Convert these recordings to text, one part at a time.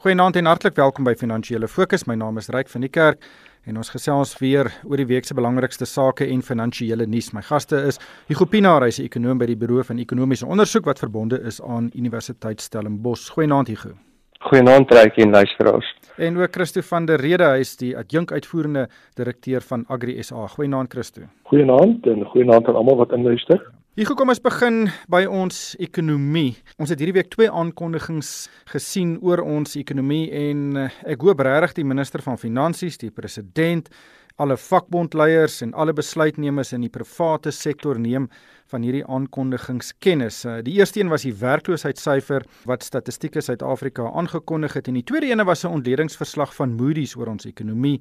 Goeienaand en hartlik welkom by Finansiële Fokus. My naam is Ryk van die Kerk en ons gesels weer oor die week se belangrikste sake en finansiële nuus. My gaste is Hugo Pinaar, hy's 'n ekonom by die Buro van Ekonomiese Onderzoek wat verbonde is aan Universiteit Stellenbosch. Goeienaand Hugo. Goeienaand Ryk en luisteraars. En ook Christo van der Rede, hy's die adjunk uitvoerende direkteur van Agri SA. Goeienaand Christo. Goeienaand en goeienaand aan almal wat inluister. Hier kom ons begin by ons ekonomie. Ons het hierdie week twee aankondigings gesien oor ons ekonomie en eh, ek hoop regtig die minister van finansies, die president, alle vakbondleiers en alle besluitnemers in die private sektor neem van hierdie aankondigings kennis. Eh, die eerste een was die werkloosheidssyfer wat Statistiek Suid-Afrika aangekondig het en die tweede een was 'n ontledingsverslag van Moody's oor ons ekonomie.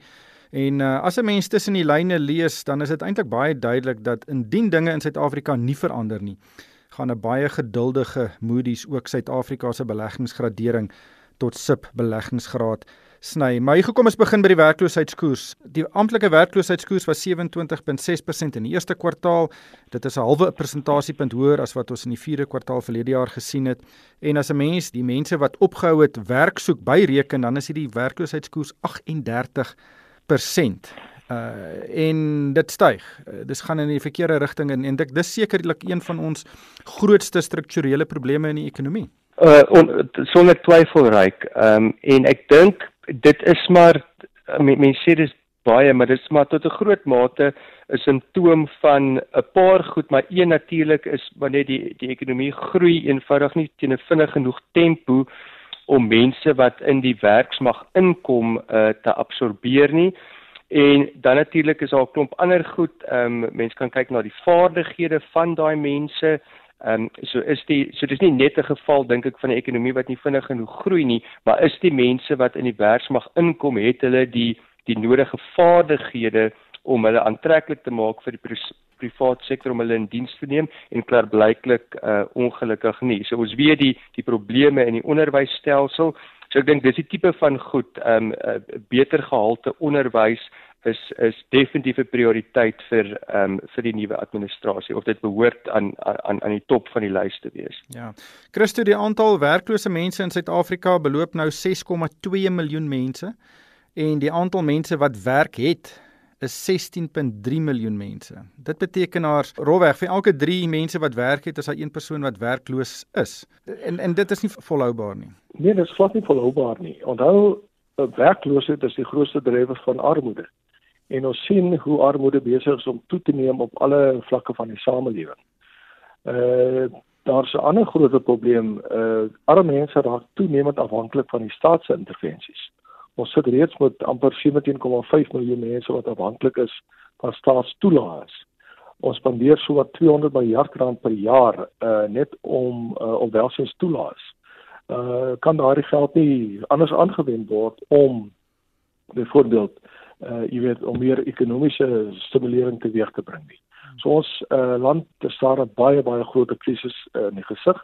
En uh, as 'n mens tussen die lyne lees, dan is dit eintlik baie duidelik dat indien dinge in Suid-Afrika nie verander nie, gaan 'n baie geduldige Moody's ook Suid-Afrika se beleggingsgradering tot sub beleggingsgraad sny. Maar hier gekom ons begin by die werkloosheidskoers. Die amptelike werkloosheidskoers was 27.6% in die eerste kwartaal. Dit is 'n halwe persentasiepunt hoër as wat ons in die vierde kwartaal verlede jaar gesien het. En as 'n mens die mense wat opgehou het werk soek byreken, dan is dit die werkloosheidskoers 38 persent. Uh en dit styg. Uh, dis gaan in die verkeerde rigting en, en dit dis sekerlik een van ons grootste strukturele probleme in die ekonomie. Uh on, sonder twyfel ryk. Ehm um, en ek dink dit is maar mense sê dis baie, maar dit is maar tot 'n groot mate 'n simptoom van 'n paar goed, maar een natuurlik is wanneer die die ekonomie groei eenvoudig nie teen 'n vinnig genoeg tempo om mense wat in die werksmag inkom uh, te absorbeer nie. En dan natuurlik is daar 'n klomp ander goed. Ehm um, mense kan kyk na die vaardighede van daai mense. Ehm um, so is die so dis nie net 'n geval dink ek van 'n ekonomie wat nie vinnig genoeg groei nie, maar is die mense wat in die werksmag inkom, het hulle die die nodige vaardighede om hulle aantreklik te maak vir die privaat sektor om hulle in diens te neem en klaarblyklik uh, ongelukkig nie. So ons weet die die probleme in die onderwysstelsel. So ek dink dis die tipe van goed, ehm um, uh, beter gehalte onderwys is is definitief 'n prioriteit vir ehm um, vir die nuwe administrasie of dit behoort aan aan aan die top van die lys te wees. Ja. Christo, die aantal werklose mense in Suid-Afrika beloop nou 6,2 miljoen mense en die aantal mense wat werk het is 16.3 miljoen mense. Dit beteken daar rolweg vir elke 3 mense wat werk het, is daar een persoon wat werkloos is. En en dit is nie volhoubaar nie. Nee, dit is glad nie volhoubaar nie. Onthou, werkloosheid is die grootste drywer van armoede. En ons sien hoe armoede besig is om toe te neem op alle vlakke van die samelewing. Uh daar's 'n ander groot probleem. Uh arme mense raak toenemend afhanklik van die staat se intervensies. Ons sit reeds met amper 17,5 miljoen mense wat afhanklik is van staatstoelaas. Ons spandeer so wat 200 miljard rand per jaar uh net om uh op welstandstoelaas. Uh kan daardie geld nie anders aangewend word om byvoorbeeld uh jy weet om meer ekonomiese stimulering teweeg te bring nie. So ons uh land staar 'n baie baie groot krisis uh, in die gesig.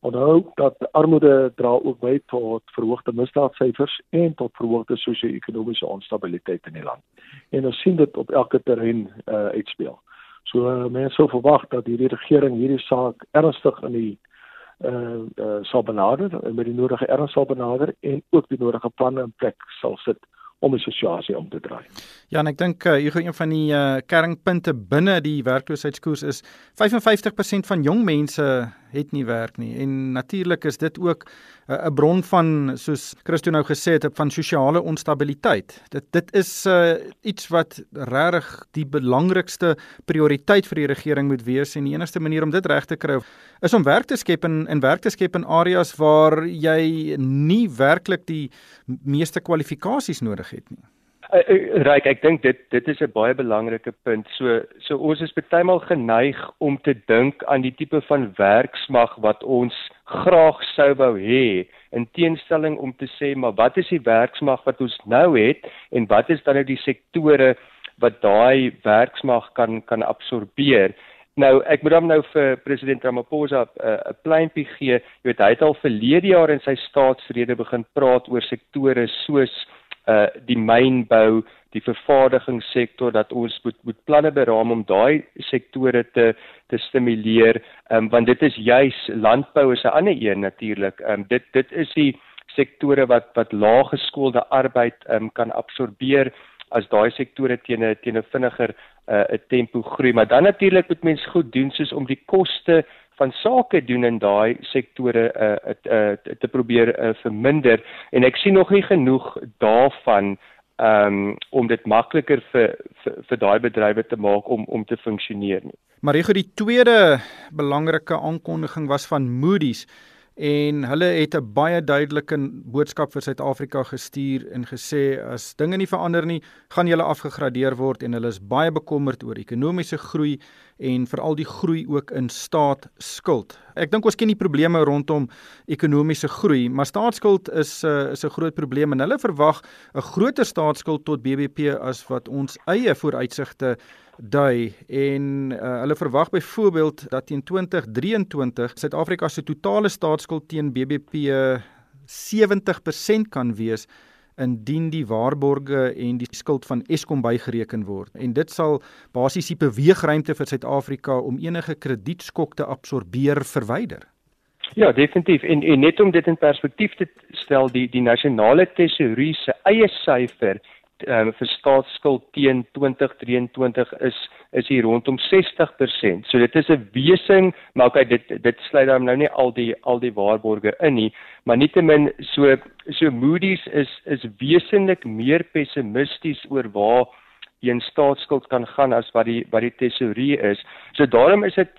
Onthou dat armoede dra ook by tot verhoogde misdaadsyfers en tot verhoogde sosio-ekonomiese onstabiliteit in die land. En ons sien dit op elke terrein uh, uitspeel. So uh, mense sou verwag dat hierdie regering hierdie saak ernstig in die uh, uh sal benader met die nodige erns sal benader en ook die nodige planne in plek sal sit om die situasie om te draai. Ja, en ek dink uh, hier een van die uh, kernpunte binne die werkloosheidskoers is 55% van jong mense het nie werk nie. En natuurlik is dit ook 'n uh, bron van soos Christo nou gesê het van sosiale onstabiliteit. Dit dit is uh, iets wat regtig die belangrikste prioriteit vir die regering moet wees en die enigste manier om dit reg te kry is om werk te skep in in werk te skep in areas waar jy nie werklik die meeste kwalifikasies nodig het nie. Uh, Ryk, ek dink dit dit is 'n baie belangrike punt. So so ons is baie maal geneig om te dink aan die tipe van werksmag wat ons graag sou wou hê in teenstelling om te sê maar wat is die werksmag wat ons nou het en wat is dan nou die sektore wat daai werksmag kan kan absorbeer. Nou ek moet dan nou vir president Ramaphosa eh, 'n uh, pleintjie gee. Jy weet hy het al verlede jaar in sy staatsrede begin praat oor sektore soos uh die mynbou, die vervaardigingssektor dat ons moet moet planne beraam om daai sektore te te stimuleer, um, want dit is juis landbou is 'n ander een natuurlik. Um dit dit is die sektore wat wat lae geskoolde arbeid um, kan absorbeer as daai sektore teen 'n teen 'n vinniger 'n uh, tempo groei. Maar dan natuurlik moet mens goed doen soos om die koste van sake doen in daai sektore uh, uh, uh, te probeer uh, verminder en ek sien nog nie genoeg daarvan um, om dit makliker vir vir, vir daai bedrywe te maak om om te funksioneer nie. Maar reg die tweede belangrike aankondiging was van Moody's en hulle het 'n baie duidelike boodskap vir Suid-Afrika gestuur en gesê as dinge nie verander nie, gaan julle afgegradeer word en hulle is baie bekommerd oor ekonomiese groei en veral die groei ook in staatsskuld. Ek dink ons ken die probleme rondom ekonomiese groei, maar staatsskuld is 'n uh, eh, is 'n groot probleem en hulle verwag 'n groter staatsskuld tot BBP as wat ons eie vooruitsigte dui en uh, hulle verwag byvoorbeeld dat teen 2023 Suid-Afrika se totale staatsskuld teen BBP 70% kan wees indien die waarborge en die skuld van Eskom bygereken word. En dit sal basies die beweegruimte vir Suid-Afrika om enige kredietskok te absorbeer verwyder. Ja, definitief. En, en net om dit in perspektief te stel, die die nasionale tesourie se eie syfer um, vir staatsskuld teen 2023 is is hier rondom 60%. So dit is 'n wesing, maar okay, dit dit sluit dan nou nie al die al die waarborge in nie, maar nietemin so so Moody's is is wesentlik meer pessimisties oor waar een staatsskuld kan gaan as wat die wat die tesourie is. So daarom is dit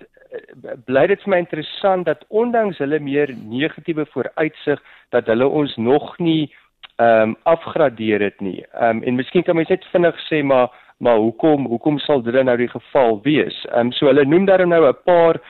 bly dit vir my interessant dat ondanks hulle meer negatiewe vooruitsig dat hulle ons nog nie ehm um, afgradeer dit nie. Ehm um, en miskien kan mens net vinnig sê maar maar hoekom hoekom sal dit nou die geval wees? Ehm um, so hulle noem daar nou 'n paar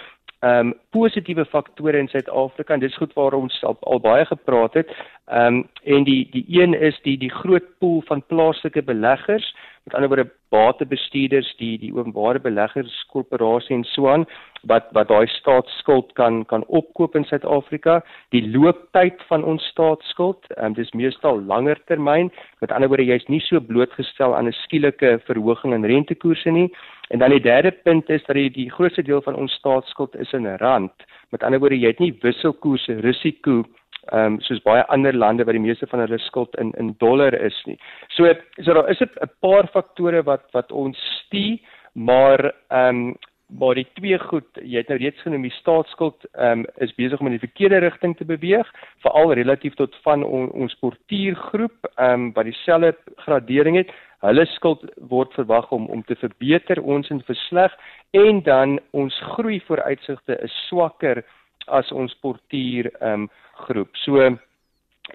ehm um, positiewe faktore in Suid-Afrika en dis goed waar ons al, al baie gepraat het. Ehm um, en die die een is die die groot pool van plaaslike beleggers met ander woorde batebestuurders die die openbare beleggerskorporasie en so aan wat wat daai staatsskuld kan kan opkoop in Suid-Afrika. Die looptyd van ons staatsskuld um, dis meestal langer termyn. Met ander woorde jy's nie so blootgestel aan 'n skielike verhoging in rentekoerse nie. En dan die derde punt is dat die, die grootste deel van ons staatsskuld is in rand. Met ander woorde jy het nie wisselkoerse risiko ehm um, soos baie ander lande wat die meeste van hulle skuld in in dollar is nie. So so daar is 'n paar faktore wat wat ons stuur, maar ehm um, maar die twee goed, jy het nou reeds genoem die staatsskuld ehm um, is besig om in die verkeerde rigting te beweeg, veral relatief tot van on, ons portuïergroep ehm um, wat dieselfde gradering het. Hulle skuld word verwag om om te verbeter ons in versleg en dan ons groei vooruitsigte is swakker as ons portuïer ehm um, groep. So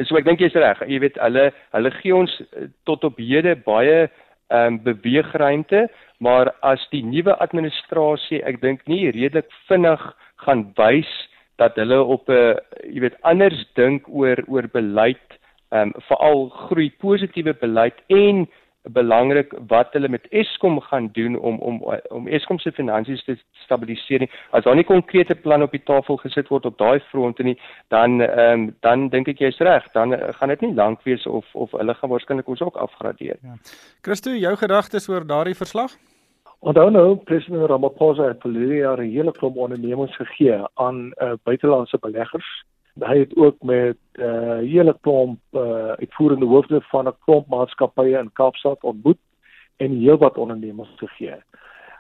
so ek dink jy's reg. Jy weet hulle hulle gee ons eh, tot op hede baie ehm um, beweegruimte, maar as die nuwe administrasie ek dink nie redelik vinnig gaan wys dat hulle op 'n uh, jy weet anders dink oor oor beleid ehm um, veral groei positiewe beleid en belangrik wat hulle met Eskom gaan doen om om om Eskom se finansies te stabiliseer. As daar nie konkrete plan op die tafel gesit word op daai fronte nie, dan ehm um, dan dink ek jy's reg, dan uh, gaan dit nie lank wees of of hulle gaan waarskynlik ons ook afgradeer. Ja. Christo, jou gedagtes oor daardie verslag? Onthou nou, president Ramaphosa het verlede jaar 'n hele klomp ondernemings gegee aan uh, buitelandse beleggers hy het ook met 'n uh, hele klomp uh, uitvoerende hoofde van 'n klomp maatskappye in Kaapstad ontmoet en heelwat ondernemers gegee.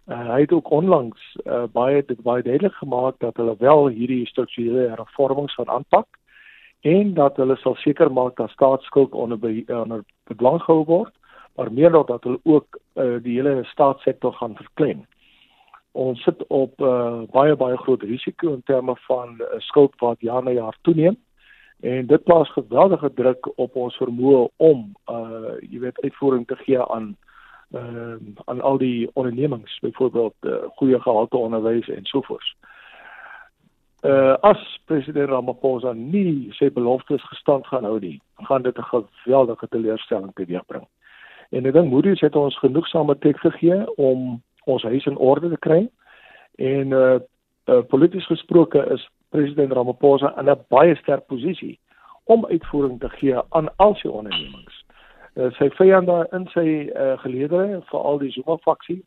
Uh, hy het ook onlangs uh, baie dit baie duidelik gemaak dat hulle wel hierdie strukturele hervormings gaan aanpak en dat hulle sal seker maak dat staatsskuld onder onder bedwang gehou word, maar meer nog dat hulle ook uh, die hele staatssektor gaan verklein ons sit op 'n uh, baie baie groot risiko in terme van uh, skuld wat jaar na jaar toeneem en dit plaas geweldige druk op ons vermoë om uh jy weet uitvoering te gee aan uh aan al die ondernemings byvoorbeeld uh, goeie gehalte onderwys en so voort. Uh as president Ramaphosa nie sy beloftes gestand gaan hou nie, gaan dit 'n geweldige teleurstelling teweegbring. En ek dink Moody's het ons genoegsame teks gegee om ons huis in orde te kry. En uh, uh polities gesproke is president Ramaphosa in 'n baie sterk posisie om uitvoering te gee aan al sy ondernemings. Uh, sy vyande in sy uh, geleedere, veral die Zuma faksie,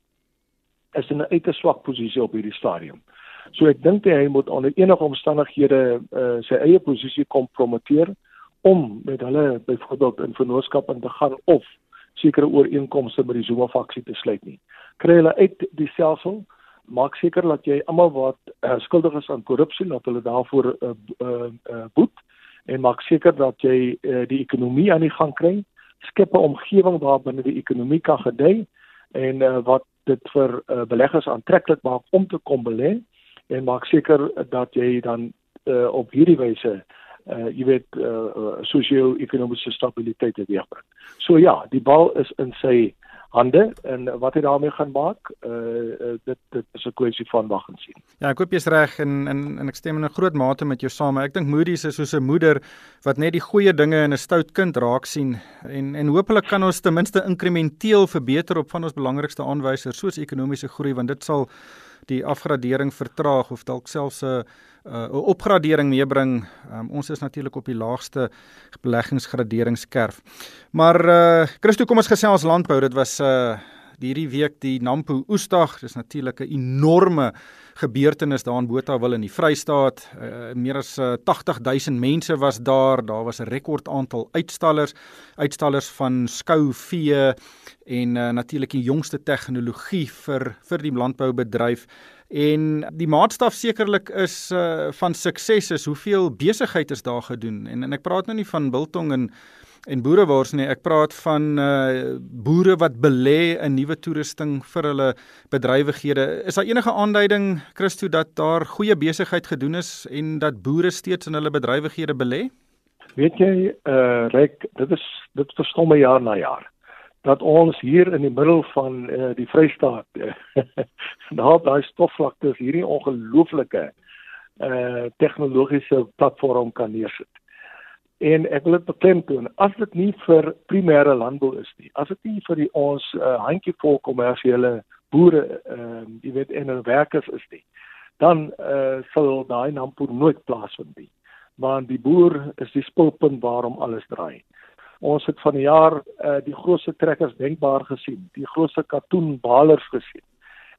is in 'n uiters swak posisie op hierdie stadium. So ek dink hy moet onder enige omstandighede uh, sy eie posisie kompromiteer om met hulle byvoorbeeld in vennootskap in te gaan of sekere ooreenkomste met die Zuma faksie te sluit nie. Kry hulle uit die stelsel, maak seker dat jy almal wat uh, skuldig is aan korrupsie dat hulle daarvoor uh, uh, uh, boet en maak seker dat jy uh, die ekonomie aan die gang kry, skep 'n omgewing waar binne die ekonomie kan gedei en uh, wat dit vir uh, beleggers aantreklik maak om te kom belê en maak seker dat jy dan uh, op hierdie wyse uh jy weet uh, uh sosio-ekonomiese stabiliteit te weerbring. So ja, die bal is in sy hande en wat hy daarmee gaan maak, uh, uh dit dit is 'n kwessie van wag en sien. Ja, ek hoop jy's reg en en en ek stem in 'n groot mate met jou saam. Ek dink Moody's is soos 'n moeder wat net die goeie dinge in 'n stout kind raak sien en en hopelik kan ons ten minste inkrementeel verbeter op van ons belangrikste aanwysers soos ekonomiese groei want dit sal die afgradering vertraag of dalk selfs 'n 'n opgradering meebring. Um, ons is natuurlik op die laagste beleggingsgraderingskerf. Maar uh Christo, kom ons gesels landbou. Dit was uh hierdie week die Nampo Oesdag. Dis natuurlik 'n enorme gebeurtenis daar in Botawil in die Vrystaat. Uh, meer as uh, 80000 mense was daar. Daar was 'n rekord aantal uitstallers, uitstallers van skou vee en uh, natuurlik die jongste tegnologie vir vir die landboubedryf. En die maatstaf sekerlik is uh, van sukses is hoeveel besigheid is daar gedoen. En en ek praat nou nie van biltong en en boerewors nie. Ek praat van uh boere wat belê in nuwe toerusting vir hulle bedrywighede. Is daar enige aanduiding Christo dat daar goeie besigheid gedoen is en dat boere steeds in hulle bedrywighede belê? Weet jy, uh Ryk, dit is dit verstom my jaar na jaar dat ons hier in die middel van uh, die Vrystaat daar daai stofvlaktes hierdie ongelooflike uh tegnologiese platform kan neersit. En ek wil dit beklemtoon, as dit nie vir primêre landbou is nie, as dit nie vir die ons uh, handjievol kommersiële boere ehm uh, jy weet en hulle werkers is nie, dan eh uh, sal daai nampoer nooit plaasvind nie. Want die boer is die spulpunt waarom alles draai. Ons het van die jaar eh uh, die grootste trekkers denkbaar gesien, die grootste katoenbalers gesien.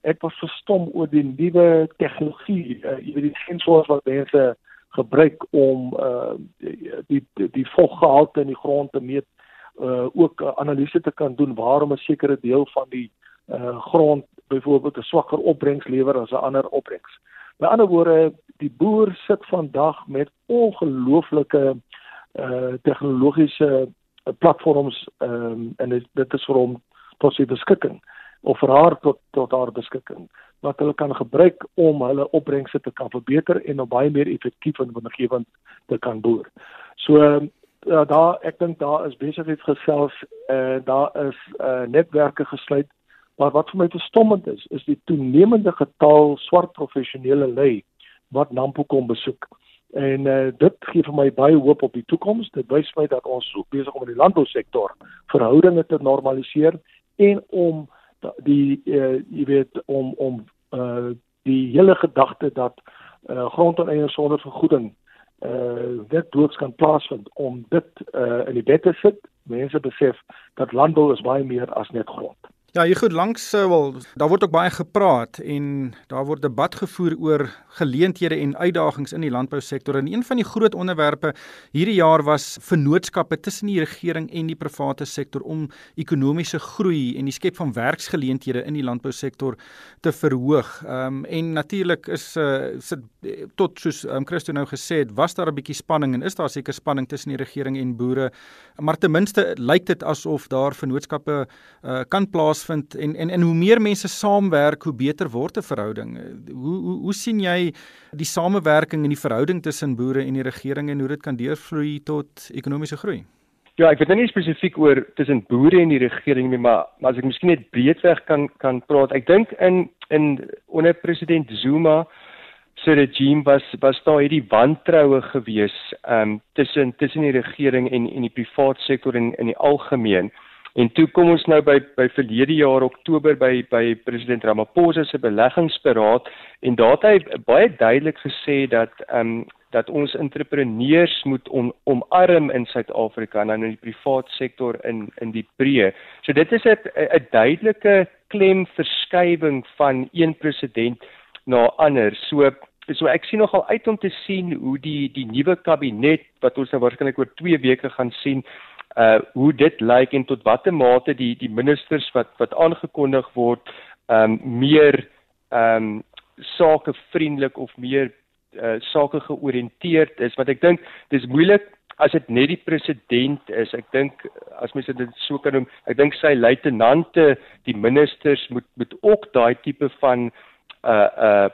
Ek was verstom oor die nuwe tegnologie, uh, jy weet die sensors wat mense gebruik om uh die die, die voggehalte in die grond te meet uh ook uh, analise te kan doen waarom 'n sekere deel van die uh grond byvoorbeeld 'n swakker opbrengs lewer as 'n ander opbrengs. Met ander woorde, die boer sit vandag met ongelooflike uh tegnologiese platforms um, en dit, dit is vir hom tot sy beskikking of vir haar tot tot haar beskikking wat hulle kan gebruik om hulle opbrengste te kan verbeter en op baie meer effektief en winnigewend te kan boer. So uh, daar ek dink daar is besigheidsgesels en uh, daar is uh, netwerke gesluit maar wat vir my verstommend is is die toenemende getal swart professionele lei wat Nampo kom besoek. En uh, dit gee vir my baie hoop op die toekoms. Dit wys my dat ons besig om in die landbousektor verhoudinge te normaliseer en om die uh, jy weet om om uh, die hele gedagte dat uh, grondoneeners sonder vergoeding uh dit doods kan plaasvind om dit uh in die bed te sit mense besef dat landbou is baie meer as net grond Ja, hier goed langs uh, wel daar word ook baie gepraat en daar word debat gevoer oor geleenthede en uitdagings in die landbousektor en een van die groot onderwerpe hierdie jaar was vennootskappe tussen die regering en die private sektor om ekonomiese groei en die skep van werksgeleenthede in die landbousektor te verhoog. Ehm um, en natuurlik is uh, sit tot soos um, Christo nou gesê het, was daar 'n bietjie spanning en is daar seker spanning tussen die regering en boere, maar ten minste lyk dit asof daar vennootskappe uh, kan plaas plaasvind en en en hoe meer mense saamwerk, hoe beter word 'n verhouding. Hoe hoe hoe sien jy die samewerking en die verhouding tussen boere en die regering en hoe dit kan deurvloei tot ekonomiese groei? Ja, ek weet nou nie spesifiek oor tussen boere en die regering nie, maar maar as ek miskien net breedweg kan kan praat. Ek dink in in onder president Zuma se regime was was daar hierdie wantroue gewees um tussen tussen die regering en en die private sektor in in die algemeen. En toe kom ons nou by by verlede jaar Oktober by by president Ramaphosa se beleggingsberaad en daar het hy baie duidelik gesê dat ehm um, dat ons entrepreneurs moet om, omarm in Suid-Afrika en dan in die privaat sektor in in die breë. So dit is 'n 'n duidelike klemverskywing van een president na ander. So So ek sien nogal uit om te sien hoe die die nuwe kabinet wat ons nou waarskynlik oor 2 weke gaan sien, uh hoe dit lyk en tot watter mate die die ministers wat wat aangekondig word, um, meer um, sakevriendelik of meer uh sake georiënteerd is want ek dink dis moeilik as dit net die president is. Ek dink as mens dit so kan noem, ek dink sy luitenante, die ministers moet moet ook daai tipe van uh uh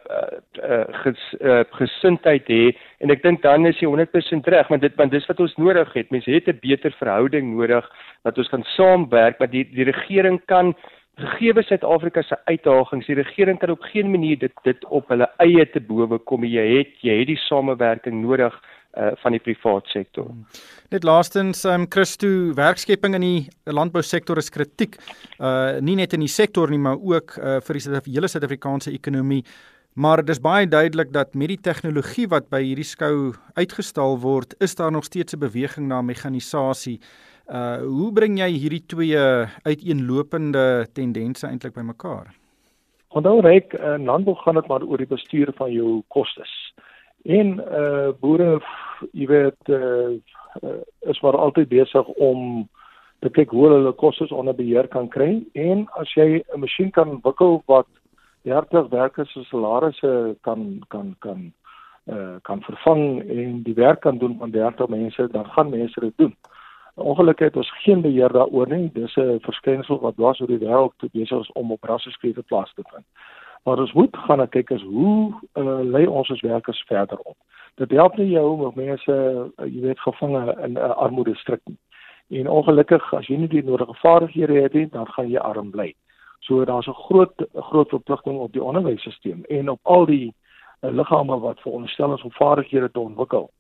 uh ges, uh gesindheid hê en ek dink dan is jy 100% reg want dit want dis wat ons nodig het. Mense het 'n beter verhouding nodig dat ons kan saamwerk, maar die die regering kan gegee Suid-Afrika se uitdagings, die regering kan op geen manier dit dit op hulle eie te bowe kom. Jy het jy het die samewerking nodig uh van die privaat sektor. Hmm. Net laastens um Christo werkskepping in die landbousektor is kritiek. Uh nie net in die sektor nie, maar ook uh vir die hele Suid-Afrikaanse ekonomie. Maar dis baie duidelik dat met die tegnologie wat by hierdie skou uitgestal word, is daar nog steeds 'n beweging na mekanisasie. Uh hoe bring jy hierdie twee uiteenlopende tendense eintlik bymekaar? Onthou reg, in landbou gaan dit maar oor die bestuur van jou kostes. En uh boere, jy weet, uh, uh is maar altyd besig om te kyk hoe hulle kostes onder beheer kan kry en as jy 'n masjien kan ontwikkel wat 30 werkers se salarisse kan kan kan uh kan vervang en die werk kan doen van 30 mense, dan gaan mense dit doen. Ongelukkig het ons geen beheer daaroor nie. Dis 'n verskynsel wat dwars oor die wêreld besig is om op rasseskrete plaas te vind. Maar ons moet gaan kyk as hoe uh, lei ons ons werkers verder op. Dit help nie jou om mense uh, jy weet gevange in 'n uh, armoede stryk nie. En ongelukkig as jy nie die nodige vaardighede het nie, dan gaan jy arm bly. So daar's 'n groot groot verpligting op die onderwysstelsel en op al die uh, liggame wat veronderstel is om vaardighede te ontwikkel.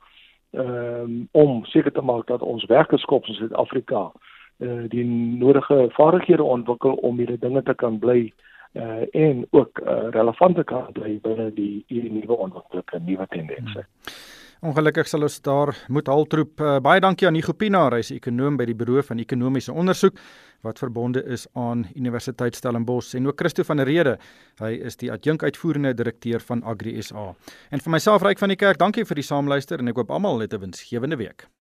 Um, om seker te maak dat ons werkerskop in Suid-Afrika uh, die nodige vaardighede ontwikkel om hierdie dinge te kan bly uh, en ook uh, relevante kan bly binne die hierdie nuwe ontwikkelinge, nuwe tendense. Hmm. Ongelukkig sal ons daar moet haltroep. Uh, baie dankie aan Nico Pinaar, hy is ekonom by die Buro van Ekonomiese Onderzoek wat verbonde is aan Universiteit Stellenbosch en ook Christo van der Rede. Hy is die adjunk uitvoerende direkteur van Agri SA. En vir myself Ryk van die Kerk, dankie vir die saamluister en ek hoop almal het 'n winsgewende week.